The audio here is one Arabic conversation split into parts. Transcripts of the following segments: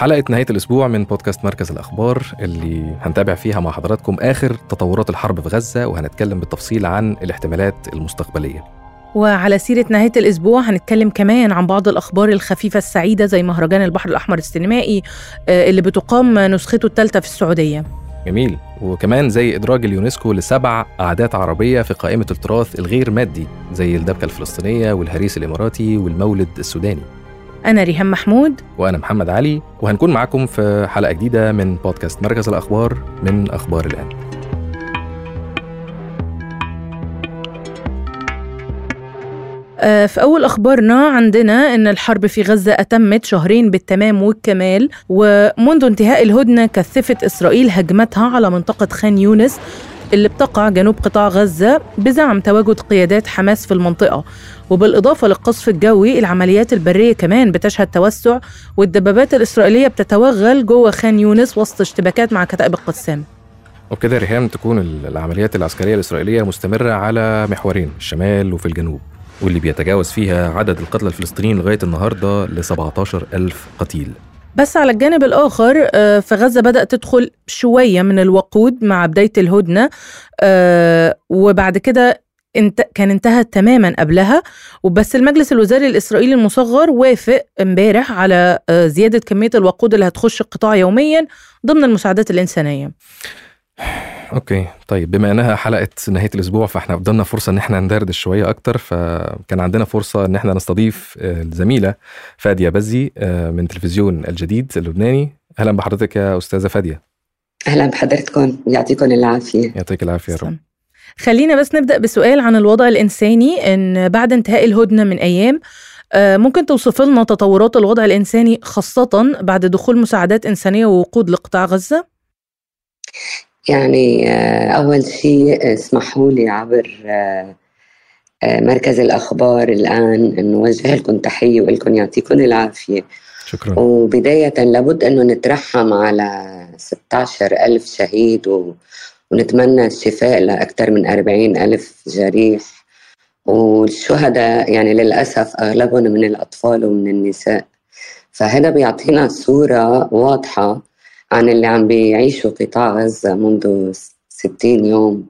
حلقة نهاية الأسبوع من بودكاست مركز الأخبار اللي هنتابع فيها مع حضراتكم آخر تطورات الحرب في غزة وهنتكلم بالتفصيل عن الاحتمالات المستقبلية. وعلى سيرة نهاية الأسبوع هنتكلم كمان عن بعض الأخبار الخفيفة السعيدة زي مهرجان البحر الأحمر السينمائي آه، اللي بتقام نسخته الثالثة في السعودية. جميل. وكمان زي إدراج اليونسكو لسبع عادات عربية في قائمة التراث الغير مادي زي الدبكة الفلسطينية والهريس الإماراتي والمولد السوداني. أنا ريهام محمود. وأنا محمد علي وهنكون معاكم في حلقة جديدة من بودكاست مركز الأخبار من أخبار الآن. آه، في أول أخبارنا عندنا أن الحرب في غزة أتمت شهرين بالتمام والكمال ومنذ انتهاء الهدنة كثفت إسرائيل هجمتها على منطقة خان يونس. اللي بتقع جنوب قطاع غزة بزعم تواجد قيادات حماس في المنطقة. وبالإضافة للقصف الجوي العمليات البرية كمان بتشهد توسع والدبابات الإسرائيلية بتتوغل جوه خان يونس وسط اشتباكات مع كتائب القسام وبكده ريهام تكون العمليات العسكرية الإسرائيلية مستمرة على محورين الشمال وفي الجنوب واللي بيتجاوز فيها عدد القتلى الفلسطينيين لغاية النهاردة ل 17 ألف قتيل. بس على الجانب الآخر آه، فغزة بدأت تدخل شوية من الوقود مع بداية الهدنة آه، وبعد كده انت كان انتهى تماما قبلها. وبس المجلس الوزاري الإسرائيلي المصغر وافق امبارح على آه، زيادة كمية الوقود اللي هتخش القطاع يوميا ضمن المساعدات الإنسانية. أوكي. طيب بما إنها حلقة نهاية الأسبوع فإحنا قدامنا فرصة إن إحنا ندردش شوية أكتر فكان عندنا فرصة إن إحنا نستضيف آه، الزميلة فادية بزي آه، من تلفزيون الجديد اللبناني. أهلا بحضرتك يا أستاذة فادية. أهلا بحضرتكم. يعطيكم العافية. يعطيك العافية يا رب. خلينا بس نبدأ بسؤال عن الوضع الإنساني إن بعد انتهاء الهدنة من أيام آه، ممكن توصف لنا تطورات الوضع الإنساني خاصة بعد دخول مساعدات إنسانية ووقود لقطاع غزة؟ يعني آه، أول شيء اسمحوا لي عبر آه، آه، مركز الأخبار الآن أن نوجه لكم تحية ولكم يعطيكم العافية. شكرا. وبداية لابد أنه نترحم على 16 ألف شهيد و... ونتمنى الشفاء لأكثر من 40 ألف جريح. والشهداء يعني للأسف أغلبهم من الأطفال ومن النساء. فهذا بيعطينا صورة واضحة عن اللي عم بيعيشوا قطاع غزة منذ 60 يوم.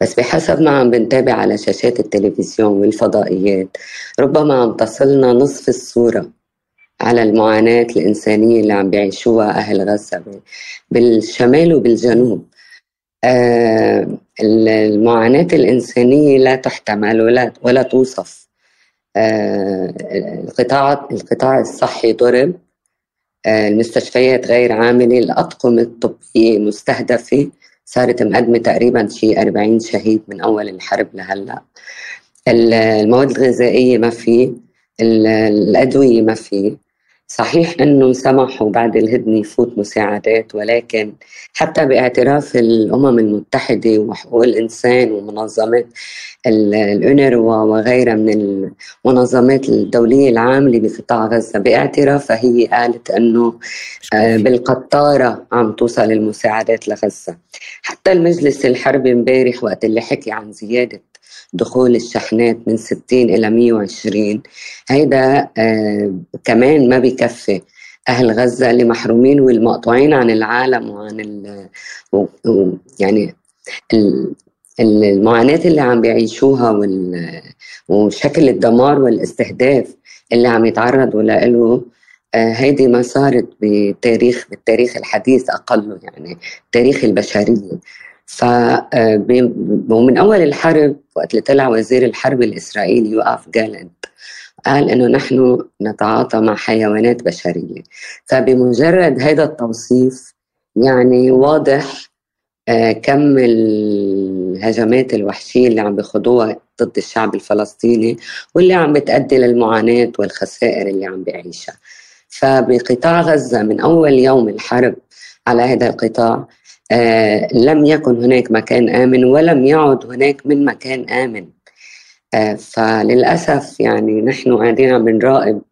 بس بحسب ما عم بنتابع على شاشات التلفزيون والفضائيات ربما عم تصلنا نصف الصورة على المعاناة الإنسانية اللي عم بيعيشوها أهل غزة بالشمال وبالجنوب. آه المعاناة الإنسانية لا تحتمل ولا, ولا توصف. آه القطاع القطاع الصحي ضرب. المستشفيات غير عاملة الاطقم الطبيه مستهدفة. صارت مقدمة تقريبا شيء 40 شهيد من أول الحرب لهلأ. المواد الغذائية ما في الأدوية ما في. صحيح إنه سمحوا بعد الهدنة يفوت مساعدات ولكن حتى باعتراف الأمم المتحدة وحقوق الانسان ومنظمات الأونروا وغيرها من المنظمات الدولية العاملة بقطاع غزة باعترافها هي قالت أنه آه، بالقطارة عم توصل المساعدات لغزة. حتى المجلس الحربي امبارح وقت اللي حكي عن زيادة دخول الشحنات من 60 إلى 120 هيدا آه كمان ما بكفي أهل غزة اللي محرومين والمقطوعين عن العالم وعن ال يعني المعاناة اللي عم بيعيشوها وشكل الدمار والاستهداف اللي عم يتعرضوا له آه، هيدي ما صارت بتاريخ بالتاريخ الحديث أقله يعني تاريخ البشرية ف آه، ومن أول الحرب وقت اللي طلع وزير الحرب الإسرائيلي يوقف جالنت قال إنه نحن نتعاطى مع حيوانات بشرية. فبمجرد هذا التوصيف يعني واضح آه، كم الهجمات الوحشية اللي عم بيخوضوها ضد الشعب الفلسطيني واللي عم بتأدي للمعاناة والخسائر اللي عم بيعيشها. فبقطاع غزة من أول يوم الحرب على هذا القطاع آه لم يكن هناك مكان آمن ولم يعد هناك من مكان آمن. آه فللأسف يعني نحن قاعدين عم بنراقب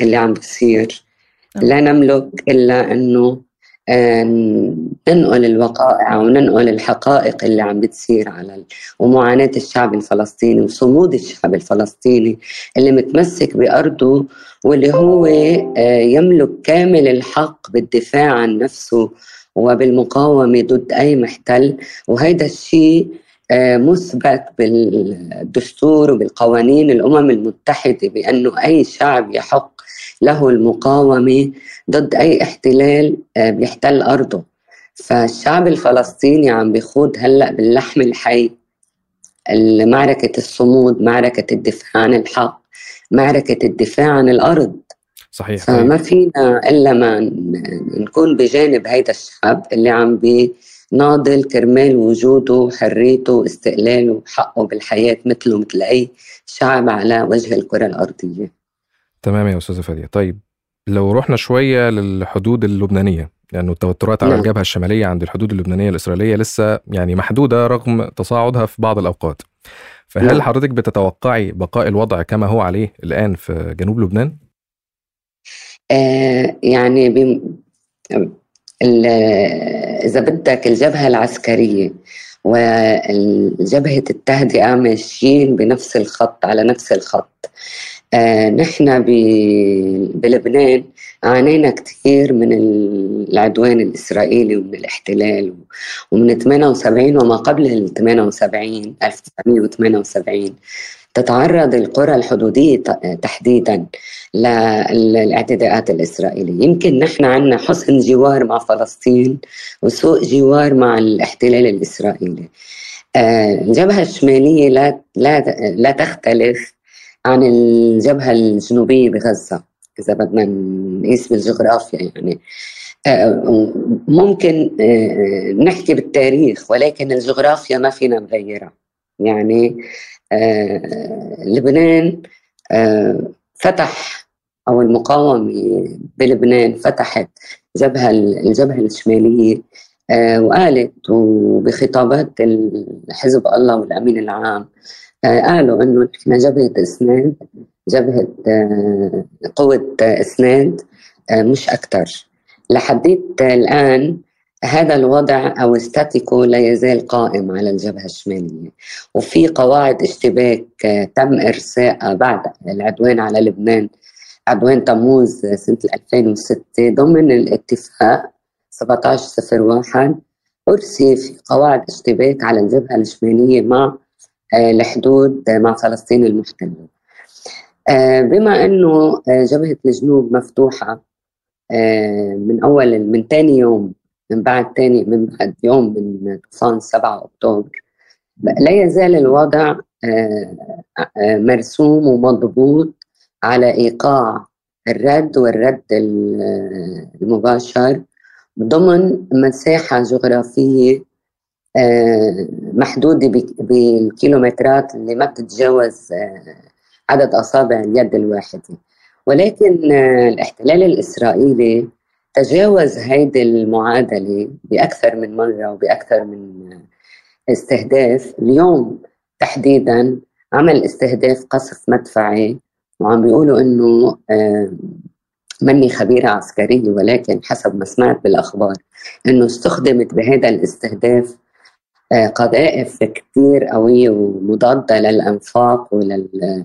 اللي عم بيصير لا نملك إلا أنه ننقل الوقائع وننقل الحقائق اللي عم بتصير على ومعاناة الشعب الفلسطيني وصمود الشعب الفلسطيني اللي متمسك بأرضه واللي هو آه، يملك كامل الحق بالدفاع عن نفسه وبالمقاومة ضد أي محتل. وهيدا الشيء آه، مثبت بالدستور وبالقوانين الأمم المتحدة بأنه أي شعب يحق له المقاومة ضد أي احتلال آه، بيحتل أرضه. فالشعب الفلسطيني عم بيخوض هلأ باللحم الحي. معركة الصمود معركة الدفاع عن الحق معركة الدفاع عن الأرض. صحيح فما فينا إلا ما نكون بجانب هيدا الشعب اللي عم بيناضل كرمال وجوده وحريته واستقلاله وحقه بالحياة مثله مثل أي شعب على وجه الكرة الأرضية تمام يا أستاذة فادية طيب لو رحنا شوية للحدود اللبنانية لأنه يعني التوترات على نعم. الجبهة الشمالية عند الحدود اللبنانية الإسرائيلية لسه يعني محدودة رغم تصاعدها في بعض الأوقات فهل نعم. حضرتك بتتوقعي بقاء الوضع كما هو عليه الآن في جنوب لبنان؟ آه يعني. إذا بدك الجبهة العسكرية وجبهة التهدئة ماشيين بنفس الخط على نفس الخط آه نحن بلبنان عانينا كثير من العدوان الإسرائيلي ومن الاحتلال ومن 78 وما قبل ال 78 1978 تتعرض القرى الحدودية تحديدا للاعتداءات الإسرائيلية. يمكن نحن عندنا حسن جوار مع فلسطين وسوء جوار مع الاحتلال الإسرائيلي. آه، الجبهة الشمالية لا, لا, لا تختلف عن الجبهة الجنوبية بغزة إذا بدنا نقيس بالجغرافيا يعني. آه، ممكن آه، نحكي بالتاريخ ولكن الجغرافيا ما فينا نغيرها. يعني لبنان فتح أو المقاومة بلبنان فتحت جبهة الجبهة الشمالية وقالت وبخطابات حزب الله والأمين العام آه، قالوا إنه نحن جبهة إسناد جبهة آه، قوة إسناد آه، مش أكثر لحديت الآن هذا الوضع أو ستاتيكو لا يزال قائم على الجبهة الشمالية. وفي قواعد اشتباك تم ارسائها بعد العدوان على لبنان عدوان تموز سنة 2006 ضمن الاتفاق 1701 أرسي في قواعد اشتباك على الجبهة الشمالية مع الحدود آه، مع فلسطين المحتلة. آه، بما أنه آه، جبهة الجنوب مفتوحة من أول من ثاني يوم من بعد ثاني من بعد يوم من طوفان 7 أكتوبر لا يزال الوضع مرسوم ومضبوط على إيقاع الرد والرد المباشر ضمن مساحة جغرافية آه، محدودة بالكيلومترات اللي ما بتتجاوز آه، عدد أصابع اليد الواحدة. ولكن آه، الاحتلال الإسرائيلي تجاوز هيدي المعادلة بأكثر من مرة وبأكثر من استهداف. اليوم تحديدا عمل استهداف قصف مدفعي وعم بيقولوا إنه مني خبيرة عسكرية ولكن حسب ما سمعت بالأخبار أنه استخدمت بهذا الاستهداف آه، قذائف كثير قوية ومضادة للأنفاق ولل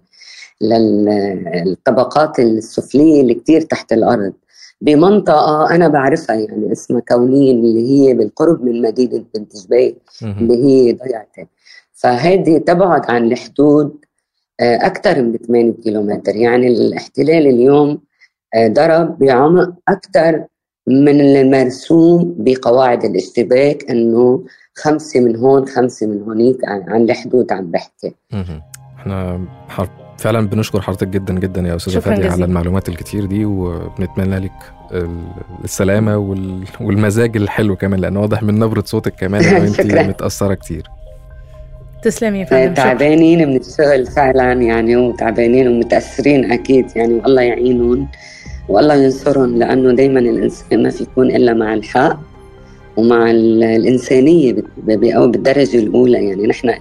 للطبقات السفلية اللي كثير تحت الأرض. بمنطقة أنا بعرفها يعني اسمها كونين اللي هي بالقرب من مدينة بنت جبيل اللي هي ضيعتي فهذه تبعد عن الحدود آه، أكثر من 8 كيلومتر. يعني الاحتلال اليوم آه، ضرب بعمق أكثر من المرسوم بقواعد الاشتباك أنه خمسة من هون خمسة من هونيك عن الحدود عم بحكي. إحنا فعلا بنشكر حضرتك جدا جدا يا أستاذة فادية على المعلومات الكتير دي وبنتمنى لك السلامة والمزاج الحلو كمان لأن واضح من نبرة صوتك كمان ان انت متأثرة كتير. تسلمي فعلا تعبانين من الشغل فعلا يعني وتعبانين ومتأثرين أكيد يعني والله يعينهم. والله ينصرهم لأنه دائما الإنسان ما في يكون إلا مع الحق ومع الإنسانية أو بالدرجة الأولى. يعني نحن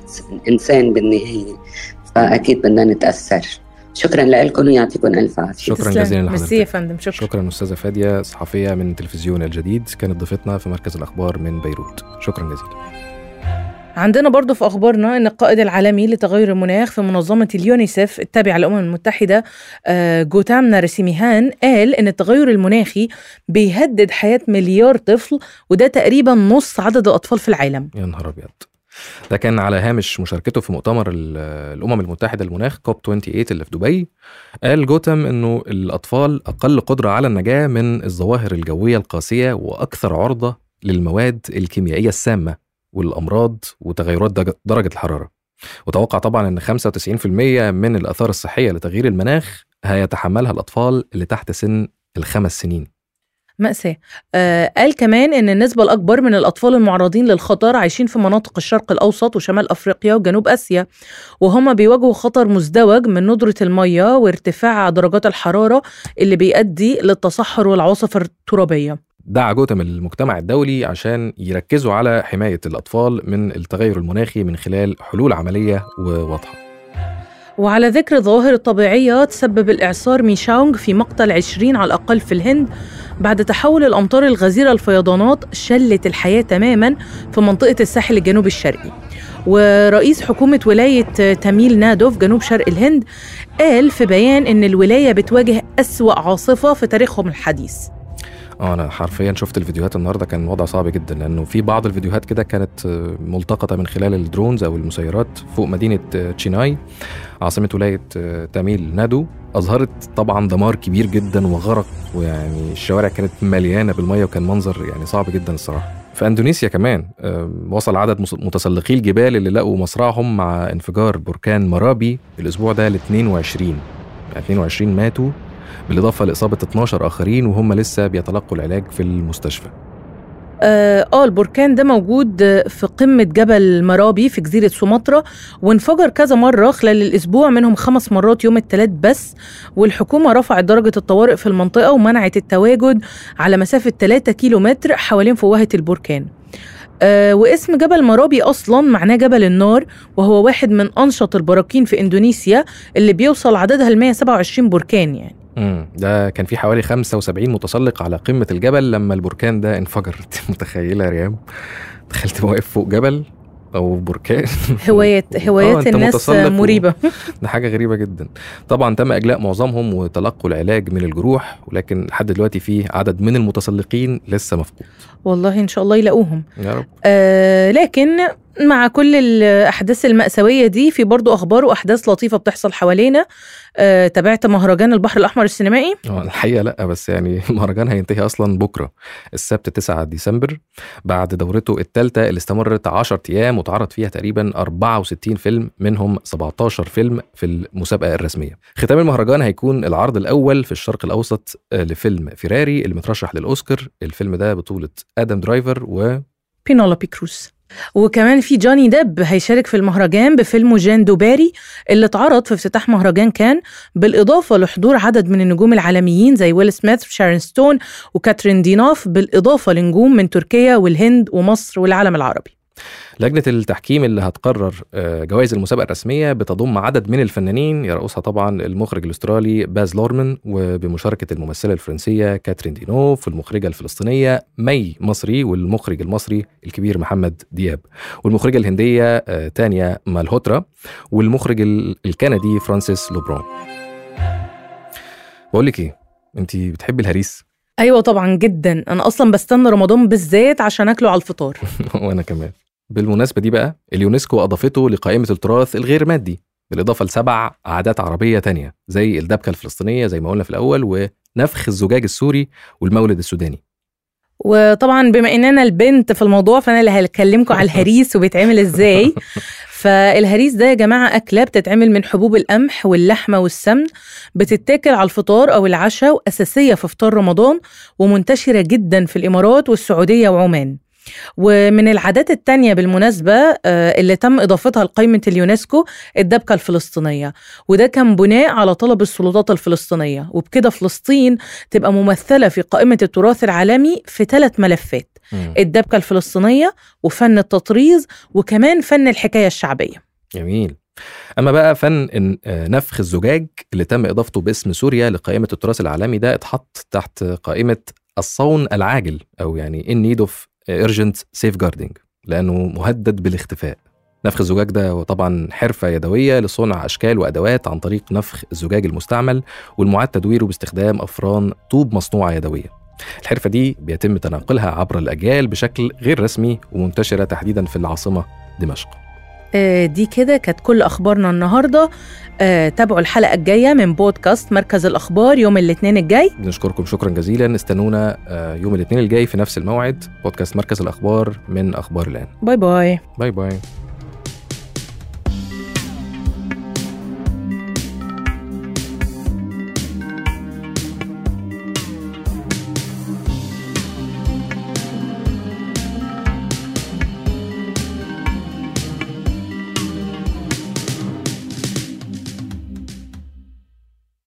إنسان بالنهاية فأكيد بدنا نتأثر. شكرا لكم ويعطيكم ألف عافية. شكرا. جزيلا ميرسي لحضرتك يا فندم. شكرا. شكرا أستاذة فادية صحفية من تلفزيون الجديد كانت ضيفتنا في مركز الأخبار من بيروت. شكرا جزيلا. عندنا برضو في أخبارنا أن القائد العالمي لتغير المناخ في منظمة اليونيسف التابعة للأمم المتحدة آه، جوتام نارسيميهان قال أن التغير المناخي بيهدد حياة مليار طفل وده تقريبا نص عدد الأطفال في العالم. يا نهار أبيض. ده كان على هامش مشاركته في مؤتمر ال- الأمم المتحدة للمناخ كوب 28 اللي في دبي. قال جوتم إنه الأطفال أقل قدرة على النجاة من الظواهر الجوية القاسية وأكثر عرضة للمواد الكيميائية السامة. والأمراض وتغيرات درج- درجة الحرارة. وتوقع طبعا إن 95% من الآثار الصحية لتغيير المناخ هيتحملها الأطفال اللي تحت سن الخمس سنين. مأساة. آه قال كمان أن النسبة الأكبر من الأطفال المعرضين للخطر عايشين في مناطق الشرق الأوسط وشمال أفريقيا وجنوب آسيا وهم بيواجهوا خطر مزدوج من ندرة المية وارتفاع درجات الحرارة اللي بيؤدي للتصحر والعواصف الترابية. دعا جوتم المجتمع الدولي عشان يركزوا على حماية الأطفال من التغير المناخي من خلال حلول عملية وواضحة. وعلى ذكر الظواهر الطبيعية تسبب الإعصار ميشاونغ في مقتل 20 على الأقل في الهند بعد تحول الأمطار الغزيرة لفيضانات شلت الحياة تماما في منطقة الساحل الجنوبي الشرقي. ورئيس حكومة ولاية تاميل نادو في جنوب شرق الهند قال في بيان إن الولاية بتواجه أسوأ عاصفة في تاريخهم الحديث. آه أنا حرفيا شفت الفيديوهات النهارده كان الوضع صعب جدا لأنه في بعض الفيديوهات كده كانت آه، ملتقطة من خلال ال drones أو المسيرات فوق مدينة آه، تشيناي. عاصمة ولاية آه، تاميل نادو. أظهرت طبعا دمار كبير جدا وغرق ويعني الشوارع كانت مليانة بالمية وكان منظر يعني صعب جدا الصراحة. في أندونيسيا كمان وصل عدد متسلقي الجبال اللي لقوا مصرعهم مع انفجار بركان مرابي الأسبوع ده ل 22 يعني 22 ماتوا بالإضافة لإصابة 12 آخرين وهم لسه بيتلقوا العلاج في المستشفى. آه, آه البركان ده موجود في قمة جبل مرابي في جزيرة سومطرة وانفجر كذا مرة خلال الأسبوع منهم خمس مرات يوم الثلاث بس والحكومة رفعت درجة الطوارئ في المنطقة ومنعت التواجد على مسافة 3 كيلو متر حوالين فوهة البركان. آه واسم جبل مرابي أصلا معناه جبل النار وهو واحد من أنشط البراكين في إندونيسيا اللي بيوصل عددها ل 127 بركان يعني. امم ده كان في حوالي 75 متسلق على قمة الجبل لما البركان ده انفجر. أنت متخيلة يا ريم تخيل تبقى واقف فوق جبل أو بركان. هوايات هوايات أنت الناس مريبة. ده حاجة غريبة جدا. طبعا تم إجلاء معظمهم وتلقوا العلاج من الجروح ولكن لحد دلوقتي في عدد من المتسلقين لسه مفقود. والله إن شاء الله يلاقوهم. يا رب. آه لكن مع كل الأحداث المأساوية دي في برضو أخبار وأحداث لطيفة بتحصل حوالينا. آه تابعت مهرجان البحر الأحمر السينمائي؟ آه الحقيقة لأ بس يعني المهرجان هينتهي أصلا بكرة السبت 9 ديسمبر بعد دورته الثالثه اللي استمرت 10 أيام وتعرض فيها تقريبا 64 فيلم منهم 17 فيلم في المسابقة الرسمية. ختام المهرجان هيكون العرض الأول في الشرق الأوسط آه، لفيلم فيراري اللي مترشح للأوسكار، الفيلم ده بطولة آدم درايفر و بينولوبي كروز. وكمان في جوني ديب هيشارك في المهرجان بفيلمه جان دوباري اللي اتعرض في افتتاح مهرجان كان بالإضافة لحضور عدد من النجوم العالميين زي ويل سميث وشارون ستون وكاترين دينوف بالإضافة لنجوم من تركيا والهند ومصر والعالم العربي. لجنة التحكيم اللي هتقرر آه، جوائز المسابقة الرسمية بتضم عدد من الفنانين يرأسها طبعا المخرج الأسترالي باز لورمان وبمشاركة الممثلة الفرنسية كاترين دينوف والمخرجة الفلسطينية مي مصري والمخرج المصري الكبير محمد دياب. والمخرجة الهندية آه، تانيا مالهوترا والمخرج ال- الكندي فرانسيس لوبرون. بقول لك إيه أنت بتحبي الهريس؟ أيوة طبعا جدا. أنا أصلا بستنى رمضان بالذات عشان أكله على الفطار. وأنا كمان. بالمناسبة دي بقى اليونسكو أضافته لقائمة التراث الغير مادي بالإضافة لسبع عادات عربية تانية زي الدبكة الفلسطينية زي ما قلنا في الأول ونفخ الزجاج السوري والمولد السوداني. وطبعا بما ان أنا البنت في الموضوع فأنا اللي هكلمكم على الهريس وبيتعمل إزاي. فالهريس ده يا جماعة أكلة بتتعمل من حبوب القمح واللحمة والسمن بتتاكل على الفطار أو العشاء وأساسية في فطار رمضان ومنتشرة جدا في الإمارات والسعودية وعمان. ومن العادات التانية بالمناسبة آه، اللي تم إضافتها لقائمة اليونسكو الدبكة الفلسطينية. وده كان بناء على طلب السلطات الفلسطينية. وبكده فلسطين تبقى ممثلة في قائمة التراث العالمي في ثلاث ملفات. مم. الدبكة الفلسطينية وفن التطريز وكمان فن الحكاية الشعبية. جميل. أما بقى فن آه، نفخ الزجاج اللي تم إضافته باسم سوريا لقائمة التراث العالمي ده اتحط تحت قائمة الصون العاجل أو يعني in need of urgent safeguarding لأنه مهدد بالاختفاء. نفخ الزجاج ده طبعا حرفة يدوية لصنع أشكال وأدوات عن طريق نفخ الزجاج المستعمل والمعاد تدويره باستخدام أفران طوب مصنوعة يدوية. الحرفة دي بيتم تناقلها عبر الأجيال بشكل غير رسمي ومنتشرة تحديدا في العاصمة دمشق. دي كده كانت كل أخبارنا النهارده. آه، تابعوا الحلقة الجاية من بودكاست مركز الأخبار يوم الاثنين الجاي. بنشكركم شكرا جزيلا. استنونا آه، يوم الاثنين الجاي في نفس الموعد. بودكاست مركز الأخبار من أخبار الآن bye bye. bye bye.